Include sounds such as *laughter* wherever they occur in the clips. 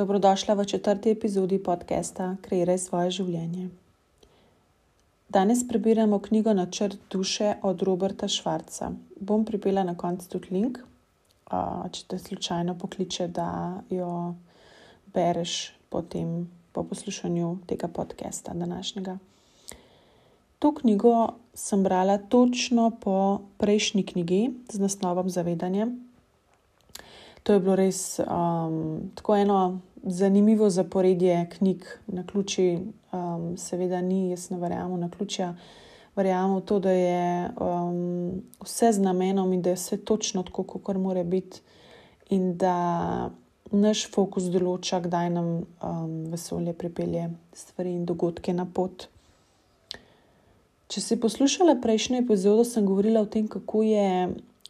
Dobrodošla v četrti epizodi podcasta Kreiraj svoje življenje. Danes prebiramo knjigo Načrt duše od Roberta Švarca. Bom pripela na koncu tudi link, če te slučajno pokliče, da jo bereš potem po poslušanju tega podcasta današnjega. To knjigo sem brala točno po prejšnji knjigi z naslovom Zavedanje. To je bilo res um, tako eno zanimivo zaporedje knjig, na ključi, um, seveda, ni, jaz ne verjamem na ključja. Verjamem v to, da je um, vse z namenom in da je vse točno tako, kot mora biti, in da naš fokus določa, kdaj nam um, vesolje pripelje stvari in dogodke na pot. Če si poslušala prejšnjo epizodo, sem govorila o tem, kako je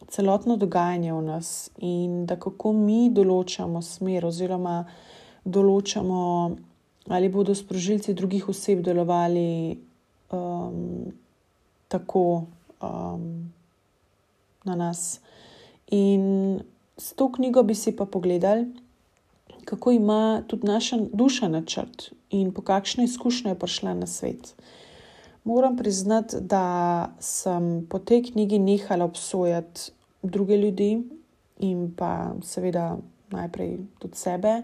celotno dogajanje v nas in da kako mi določamo smer, oziroma določamo, ali bodo sprožilci drugih oseb delovali um, tako um, na nas. In s to knjigo bi si pa pogledali, kako ima tudi naša duša načrt in po kakšne izkušnje je prišla na svet. Moram priznati, da sem po tej knjigi nehala obsojati druge ljudi in pa seveda najprej tudi sebe.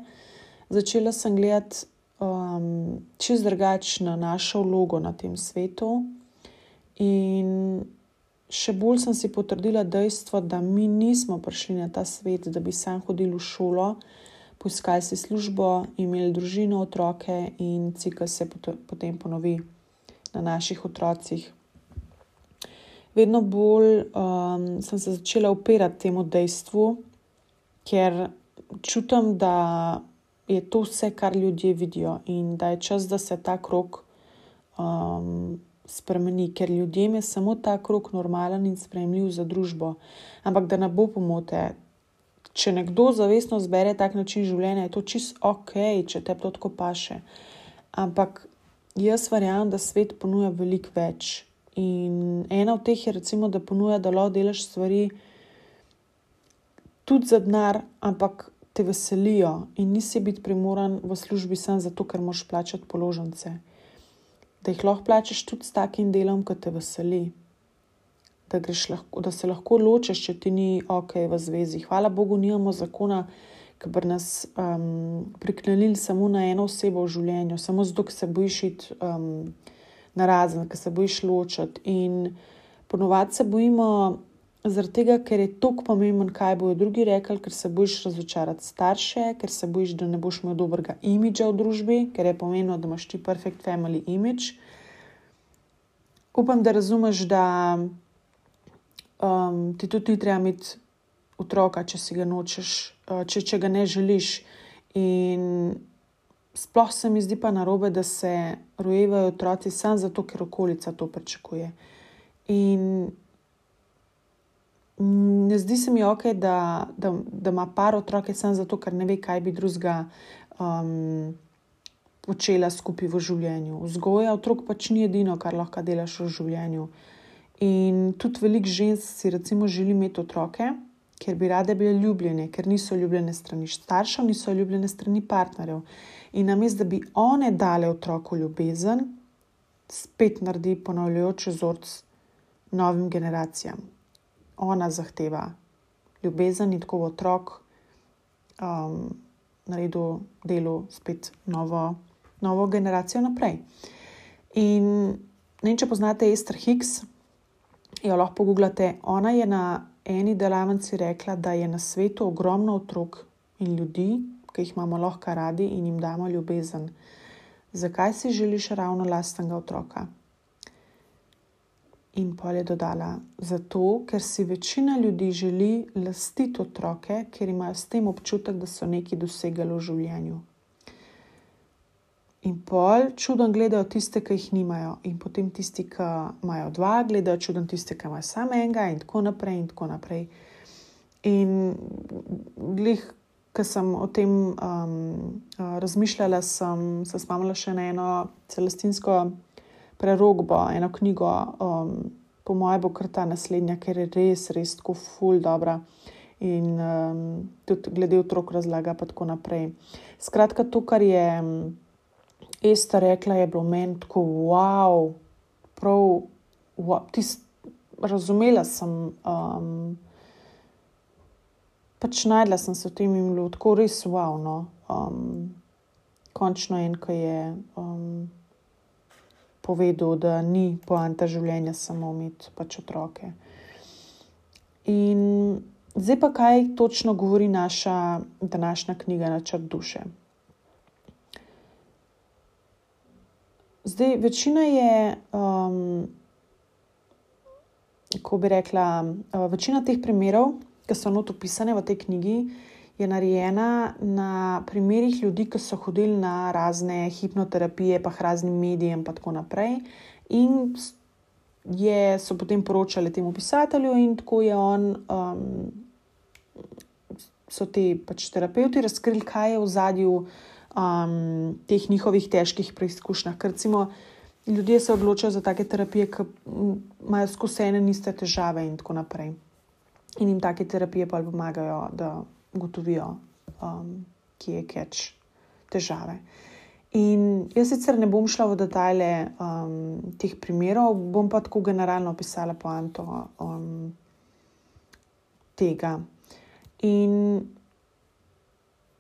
Začela sem gledati um, čez drugačno našo vlogo na tem svetu, in še bolj sem si potrdila dejstvo, da mi nismo prišli na ta svet, da bi sam hodili v šolo, poiskali si službo, imeli družino, otroke in cikl se potem ponovi na naših otrocih vedno bolj um, sem se začela upirati temu dejstvu, ker čutim, da je to vse, kar ljudje vidijo in da je čas, da se ta krok um, spremeni, ker ljudem je samo ta krok normalen in sprejemljiv za družbo. Ampak da ne bo pomote. Če nekdo zavestno zbere tak način življenja, je to čist ok, če te to tako paše. Ampak jaz verjamem, da svet ponuja veliko več. In ena od teh je, recimo, da ponuja, da lahko delaš stvari tudi za denar, ampak te veselijo in nisi biti primoran v službi samo zato, ker moš plačati položnice. Da jih lahko plačeš tudi s takim delom, ki te veseli. Da, lahko, da se lahko ločiš, če ti ni ok v zvezi. Hvala Bogu, nimamo zakona, ki bi nas um, priknili samo na eno osebo v življenju, samo zato, ker se bojiš iti. Um, na razen, ki se bojiš ločiti. In ponovadi se bojimo, zaradi tega, ker je tako pomemben, kaj bojo drugi rekli, ker se bojiš razočarati starše, ker se bojiš, da ne boš imel dobrega imidža v družbi, ker je pomembno, da imaš ti perfect family image. Upam, da razumeš, da um, ti tudi ni treba imeti otroka, če si ga nočeš, uh, če, če ga ne želiš. In sploh se mi zdi pa narobe, da se rojevajo otroci samo zato, ker okolica to pričakuje. In ne zdi se mi ok, da, da, da ima par otroke samo zato, ker ne ve, kaj bi drugega um, počela skupaj v življenju. Vzgoja otrok pač ni edino, kar lahko delaš v življenju. In tudi veliko žensk si recimo želi imeti otroke ker bi rade bile ljubljene, ker niso ljubljene strani staršev, niso ljubljene strani partnerjev. In namesto, da bi one dale otroku ljubezen, spet naredi ponavljajoč vzorc novim generacijam. Ona zahteva ljubezen in tako otrok um, naredil delo spet novo, novo generacijo naprej. In ne vem, če poznate Esther Hicks, jo lahko pogooglate. Ona je na eni delavnici rekla, da je na svetu ogromno otrok in ljudi, ki jih imamo lahko radi in jim damo ljubezen. Zakaj si želiš ravno lastnega otroka? In pol je dodala: Zato, ker si večina ljudi želi lastiti otroke, ker imajo s tem občutek, da so nekaj dosegali v življenju. In pol čudno gledajo tiste, ki jih nimajo, in potem tisti, ki imajo dva, gledajo čudno tiste, ki imajo samo enega, in tako naprej. In tako naprej. In glih, ki sem o tem um, razmišljala, sem se spomnila še na eno celestinsko prerogbo, eno knjigo, um, po mojem, bo kar ta naslednja, ker je res, res tako ful dobro. in um, tudi glede otrok razlaga, pa tako naprej. Skratka, to, kar je Esta rekla, je bilo meni tako, wow, prav, wow, tist, razumela sem. Um, pač najdla sem se v tem in bilo tako res wow. No. Um, končno en, ki je um, povedal, da ni poanta življenja samo imeti pač otroke. In zdaj pa kaj točno govori naša današnja knjiga Načrt duše. Zdaj, večina je, um, kako bi rekla, uh, večina teh primerov, ki so not opisane v tej knjigi, je narejena na primerih ljudi, ki so hodili na razne hipnoterapije, pa raznim medijem, in tako naprej. In je, so potem poročali temu pisatelju, in tako je on, um, so ti pač terapeuti razkrili, kaj je v zadju um, teh njihovih težkih preizkušnjah. Ker recimo. Ljudje se odločajo za take terapije, ki imajo skozi ene iste težave, in tako naprej. In jim take terapije pa pomagajo, da ugotovijo, um, kje je keč težave. In jaz sicer ne bom šla v detajle um, teh primerov, bom pa tako generalno opisala poanto um, tega. In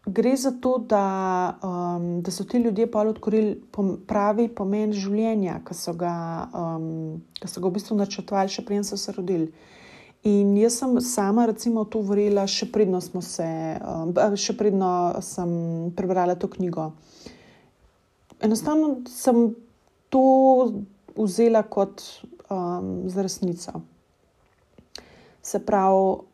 gre za to, da, um, da so ti ljudje pa odkrili pravi pomen življenja, ki so, um, so ga v bistvu načrtovali, še preden so se rodili. In jaz sem sama, recimo, to vrela, še predno, se, um, še predno sem prebrala to knjigo. Enostavno sem to vzela kot um, za resnico. Se pravi,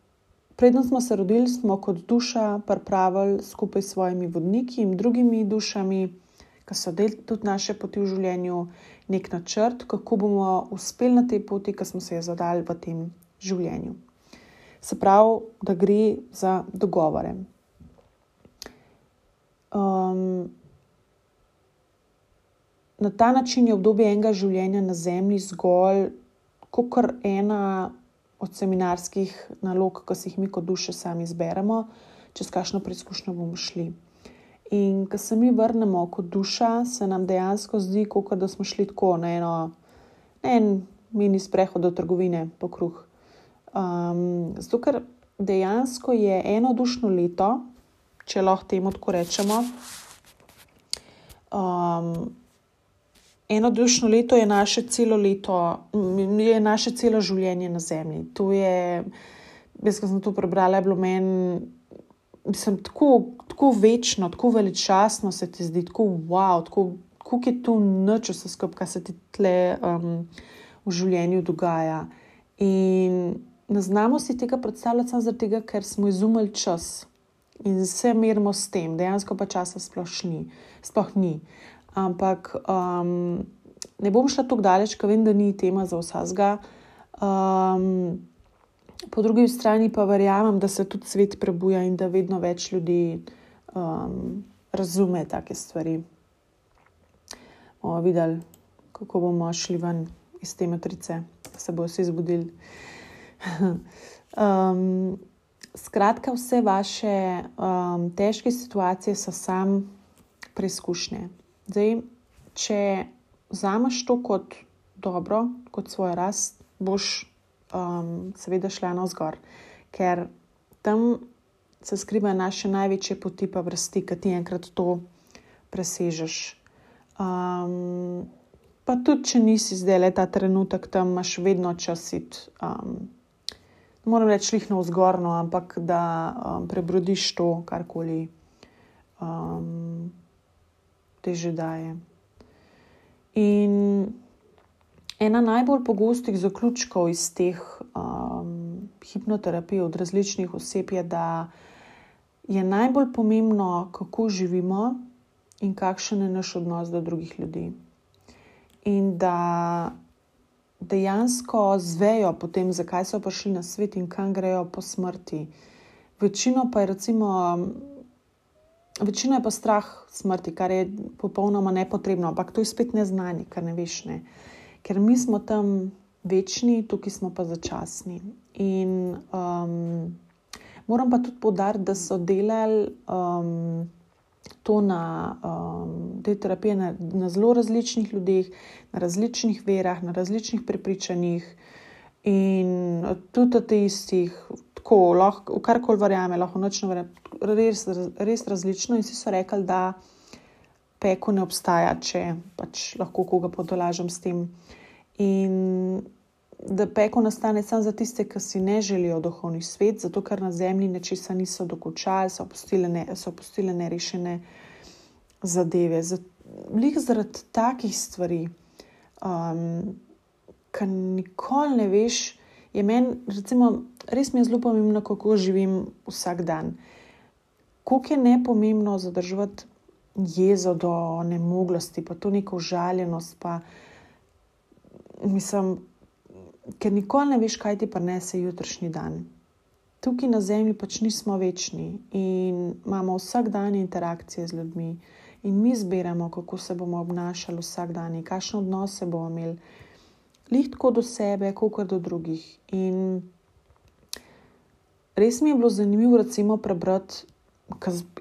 predno smo se rodili, smo kot duša pripravili skupaj s svojimi vodniki in drugimi dušami, ki so del tudi naše poti v življenju, nek načrt, kako bomo uspeli na tej poti, ki smo se jo zadali v tem življenju. Se pravi, da gre za dogovore. Um, na ta način je obdobje enega življenja na Zemlji zgolj kot ena od seminarskih nalog, ki si jih mi kot duše sami izberemo, čez kakšno preizkušnjo bomo šli. In ko se mi vrnemo kot duša, se nam dejansko zdi, kot da smo šli tako na eno, en mini sprehod do trgovine po kruh. Um, zato, ker dejansko je eno dušno leto, če lahko temu tako rečemo. Um, eno dušno leto je naše celo leto, je naše celo življenje na Zemlji. To je, jaz sem to prebrala, je bilo meni. Sem tako, tako večno, tako veličastno se ti zdi, tako wow, tako, kako je to noč, vse skupaj, kar se ti tle um, v življenju dogaja. In ne znamo si tega predstavljati samo zato, ker smo izumili čas in se merimo s tem, dejansko pa časa sploh ni. Sploh ni. Ampak um, ne bom šla tako daleč, ker vem, da ni tema za vsega. Um, po drugi strani pa verjamem, da se tudi svet prebuja in da vedno več ljudi um, razume take stvari. Bomo videli, kako bomo šli ven iz te matrice, da se bodo vsi zbudili. *laughs* um, skratka, vse vaše um, težke situacije so sam preizkušnje. Zdaj, če vzameš to kot dobro, kot svoj rast, boš um, seveda šla na vzgor, ker tam se skrivajo naše največje poti, pa vrsti, ki ti enkrat to presežeš. Um, pa tudi, če nisi zdaj le ta trenutek tam, imaš vedno čas iti. Um, moram reči, lihno vzgorno, ampak da um, prebrodiš to, karkoli um, te že daje. In ena najbolj pogostih zaključkov iz teh um, hipnoterapij od različnih oseb je, da je najbolj pomembno, kako živimo in kakšen je naš odnos do drugih ljudi. In da dejansko zvejo potem, zakaj so prišli na svet in kam grejo po smrti. Večino pa je, recimo, večino je pa strah smrti, kar je popolnoma nepotrebno, ampak to je spet neznanje, kar ne veš. Ne. Ker mi smo tam večni, tukaj smo pa začasni. In um, Moram pa tudi povdariti, da so delali um, to na um, te terapije na, na zelo različnih ljudeh, na različnih verah, na različnih prepričanjih in tudi ateistih, tako lahko, karkoli verjame, lahko nočno verjame, res, res različno. In vsi so rekli, da peko ne obstaja, če pač lahko koga podolažem s tem. In da peko nastane samo za tiste, ki si ne želijo duhovni svet, zato ker na zemlji nečesa niso dokončali, so opustile, ne, so opustile nerešene zadeve. Lih zaradi takih stvari, um, ki nikoli ne veš, je meni, recimo, res mi je zelo pomembno, kako živim vsak dan. Kako je ne pomembno zadržati jezo do nemoglosti, pa to neko žaljenost, pa mislim ker nikoli ne veš, kaj ti prinese jutrišnji dan. Tukaj na Zemlji pač nismo večni in imamo vsak dan interakcije z ljudmi, in mi zbiramo, kako se bomo obnašali vsak dan, kakšne odnose bomo imeli, lih tako do sebe, kot do drugih. In res mi je bilo zanimivo, recimo, prebrati.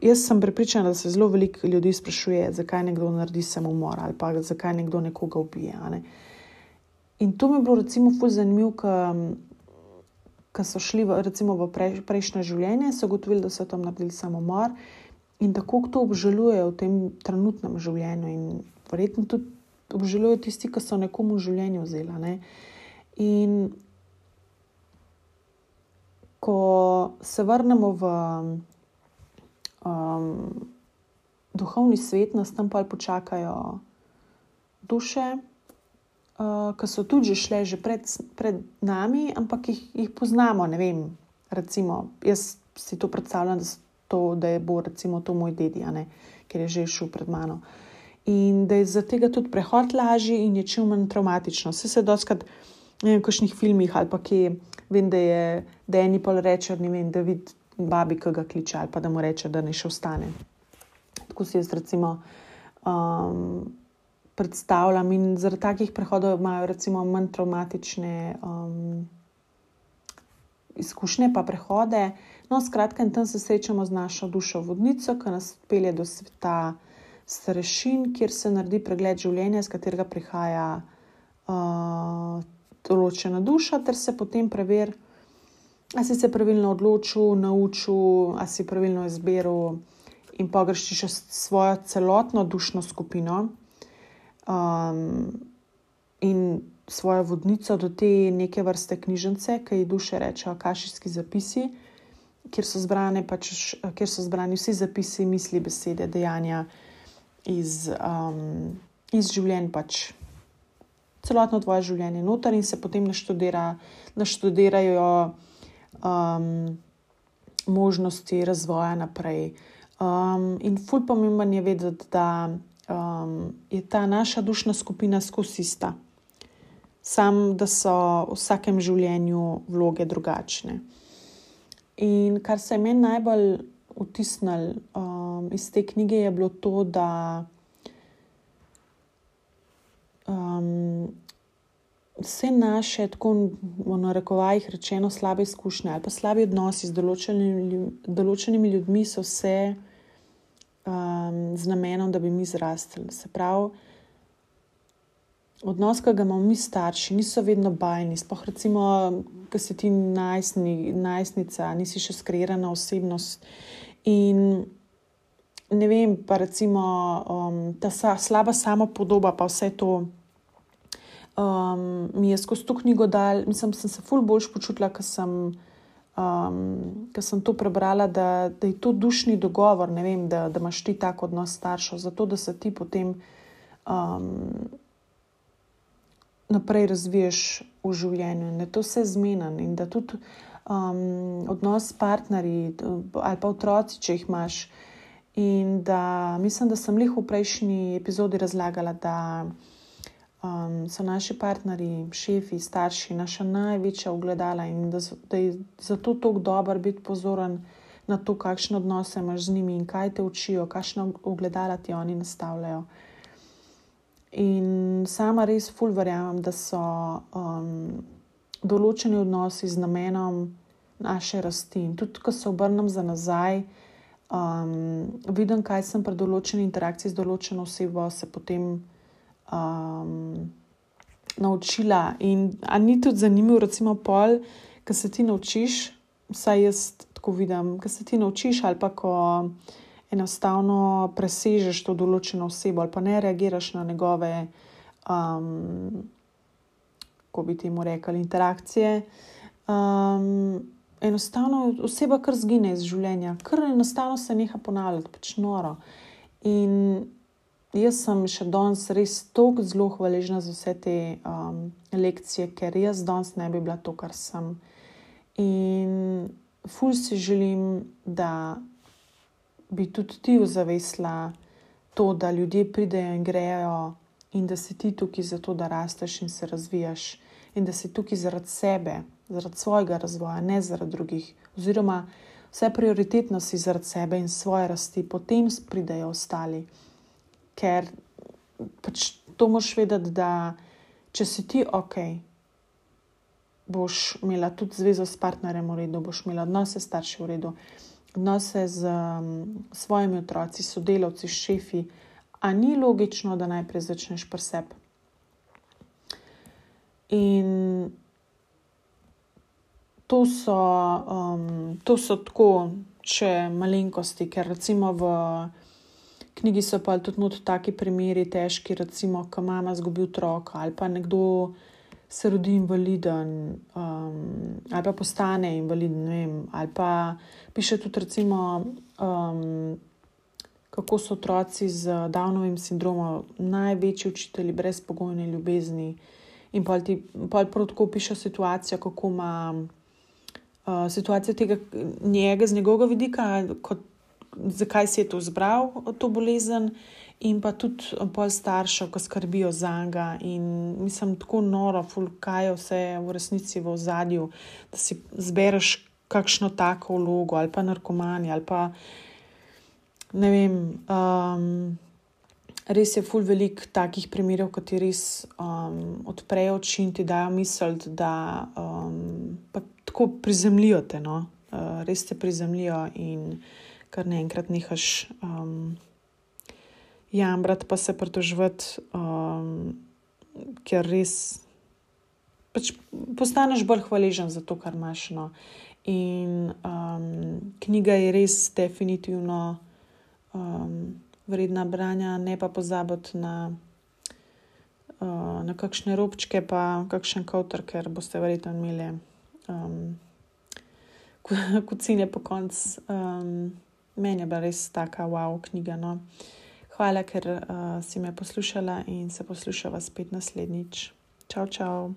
Jaz sem prepričana, da se zelo veliko ljudi sprašuje, zakaj nekdo naredi samomor ali pa zakaj nekdo nekoga ubije. Ne? In to mi je bilo, recimo, fulj zanimivo, ker so šli v, recimo, v prej, prejšnje življenje, so ugotovili, da so tam naredili samomor in tako to obžalujejo v tem trenutnem življenju. In verjetno tudi obžalujejo tisti, ki so nekomu v življenju vzeli. Ne? In ko se vrnemo v um, duhovni svet, nas tam pa počakajo duše uh, ki so tudi šle že pred, pred nami, ampak jih, jih poznamo. Vem, recimo, jaz si to predstavljam, to, da je bo recimo, to moj dedi, ker je že šel pred mano. In da je za tega tudi prehod lažji in je čim manj traumatično. Vse se vem, v kakšnih filmih ali pa kje, vem, da je Dani pol reče, ne vem, da vidi babi, ki ga kliče ali pa da mu reče, da ne še ostane. Tako si jaz recimo. Um, predstavljam. In zaradi takih prehodov imajo recimo manj traumatične um, izkušnje, pa prehode. No, skratka, in tam se srečamo z našo dušo vodnico, ki nas pelje do sveta starešin, kjer se naredi pregled življenja, iz katerega prihaja uh, določena duša, ter se potem preveri. A si se pravilno odločil, naučil, a si pravilno izbiral, in pogreščiš svojo celotno dušno skupino, um, in svojo vodnico do te neke vrste knjižnice, ki ji duše rečejo kašijski zapisi, kjer so, pač, so zbrani vsi zapisi, misli, besede, dejanja iz, um, iz življenja, pač celotno tvoje življenje noter in se potem naštudira, naštudirajo um, možnosti razvoja naprej. Um, in fulj pomemben je vedeti, da um, je ta naša dušna skupina skozi ista. Sam, da so v vsakem življenju vloge drugačne. In kar se je meni najbolj vtisnilo um, iz te knjige, je bilo to, da um, vse naše, tako v narekovajih rečeno, slabe izkušnje ali pa slabi odnosi z določenimi, določenimi ljudmi so vse um, z namenom, da bi mi zrastli. Se pravi, odnos, ki ga imamo mi starši, niso vedno bajni. Sploh, recimo, ki si ti najstni, najstnica, nisi še skreirana osebnost. In ne vem, pa recimo um, ta sa, slaba samo podoba, pa vse to. Um, mi je skozi to knjigo dal, mislim, sem se ful boljš počutila, ker sem um, ker sem to prebrala, da, da je to dušni dogovor, vem, da, da imaš ti tako odnos staršev, zato da se ti potem um, naprej razviješ v življenju in da to vse zmeden in da tudi um, odnos s partnerji ali pa otroci, če jih imaš. In da mislim, da sem jih v prejšnji epizodi razlagala, da um, so naši partnerji, šefi, starši, naša največja ogledala in da, da je zato tako dobro biti pozoren na to, kakšne odnose imaš z njimi in kaj te učijo, kakšne ogledala ti oni nastavljajo. In sama res ful verjamem, da so um, določeni odnosi z namenom, naše rasti. In tudi, ko se obrnem za nazaj, um, vidim, kaj sem pri določeni interakciji z določeno osebo, se potem um, naučila. In ni tudi zanimivo, recimo, pol, ki se ti naučiš, vsaj jaz tako vidim, ki se ti naučiš ali pa ko. Enostavno presežeš to določeno osebo, ali pa ne reagiraš na njegove, um, kako bi temu rekli, interakcije. Um, enostavno oseba kar zgine iz življenja, kar enostavno se neha ponavljati, pač noro. In jaz sem še danes res tako zelo hvaležna za vse te um, lekcije, ker jaz danes ne bi bila to, kar sem. In ful si želim, da bi tudi ti ozavesla to, da ljudje pridejo in grejo, in da si ti tukaj zato, da rasteš in se razvijaš, in da si tukaj zaradi sebe, zaradi svojega razvoja, ne zaradi drugih. Oziroma, vse prioritetno si zaradi sebe in svoje rasti, potem pridejo ostali. Ker pač to moš vedeti, da če si ti ok, boš imela tudi zvezo s partnerjem v redu, boš imela odnose s starši v redu, odnose z um, svojimi otroci, sodelavci, šefi. A ni logično, da najprej začneš pri sebi. In to so, um, to so tako še malenkosti, ker recimo v knjigi so pa tudi not taki primeri težki, recimo, ko mama zgubi otroka ali pa nekdo se rodi invaliden um, ali pa postane invaliden, vem, ali pa piše tudi recimo, um, kako so otroci z Downovim sindromom največji učitelji brezpogojne ljubezni. In pa ti prav tako piše situacijo, kako ima situacijo tega njega, z njegovega vidika, kot, zakaj si je to izbral, to bolezen, in pa tudi pol staršev, ki skrbijo za njega. In mislim, tako noro, fulkaj je vse v resnici v ozadju, da si zbereš kakšno tako vlogo ali pa narkomani ali pa ne vem. Um, Res je, ful velik takih primerov, ki res um, odprejo oči in ti dajo misel, da um, tako prizemljijo te, no? uh, res te prizemljijo in kar naenkrat nehaš um, jamrati, pa se pritožvati, um, ker res pač postaneš bolj hvaležen za to, kar imaš. No? In um, knjiga je res definitivno um, vredna branja, ne pa pozabiti na. Na kakšne robčke, pa kakšen kavter, ker boste verjetno imeli um, *laughs* kucine po koncu. Um, meni je bila res taka wow knjiga. No. Hvala, ker uh, si me poslušala in se poslušava spet naslednjič. Čau, čau.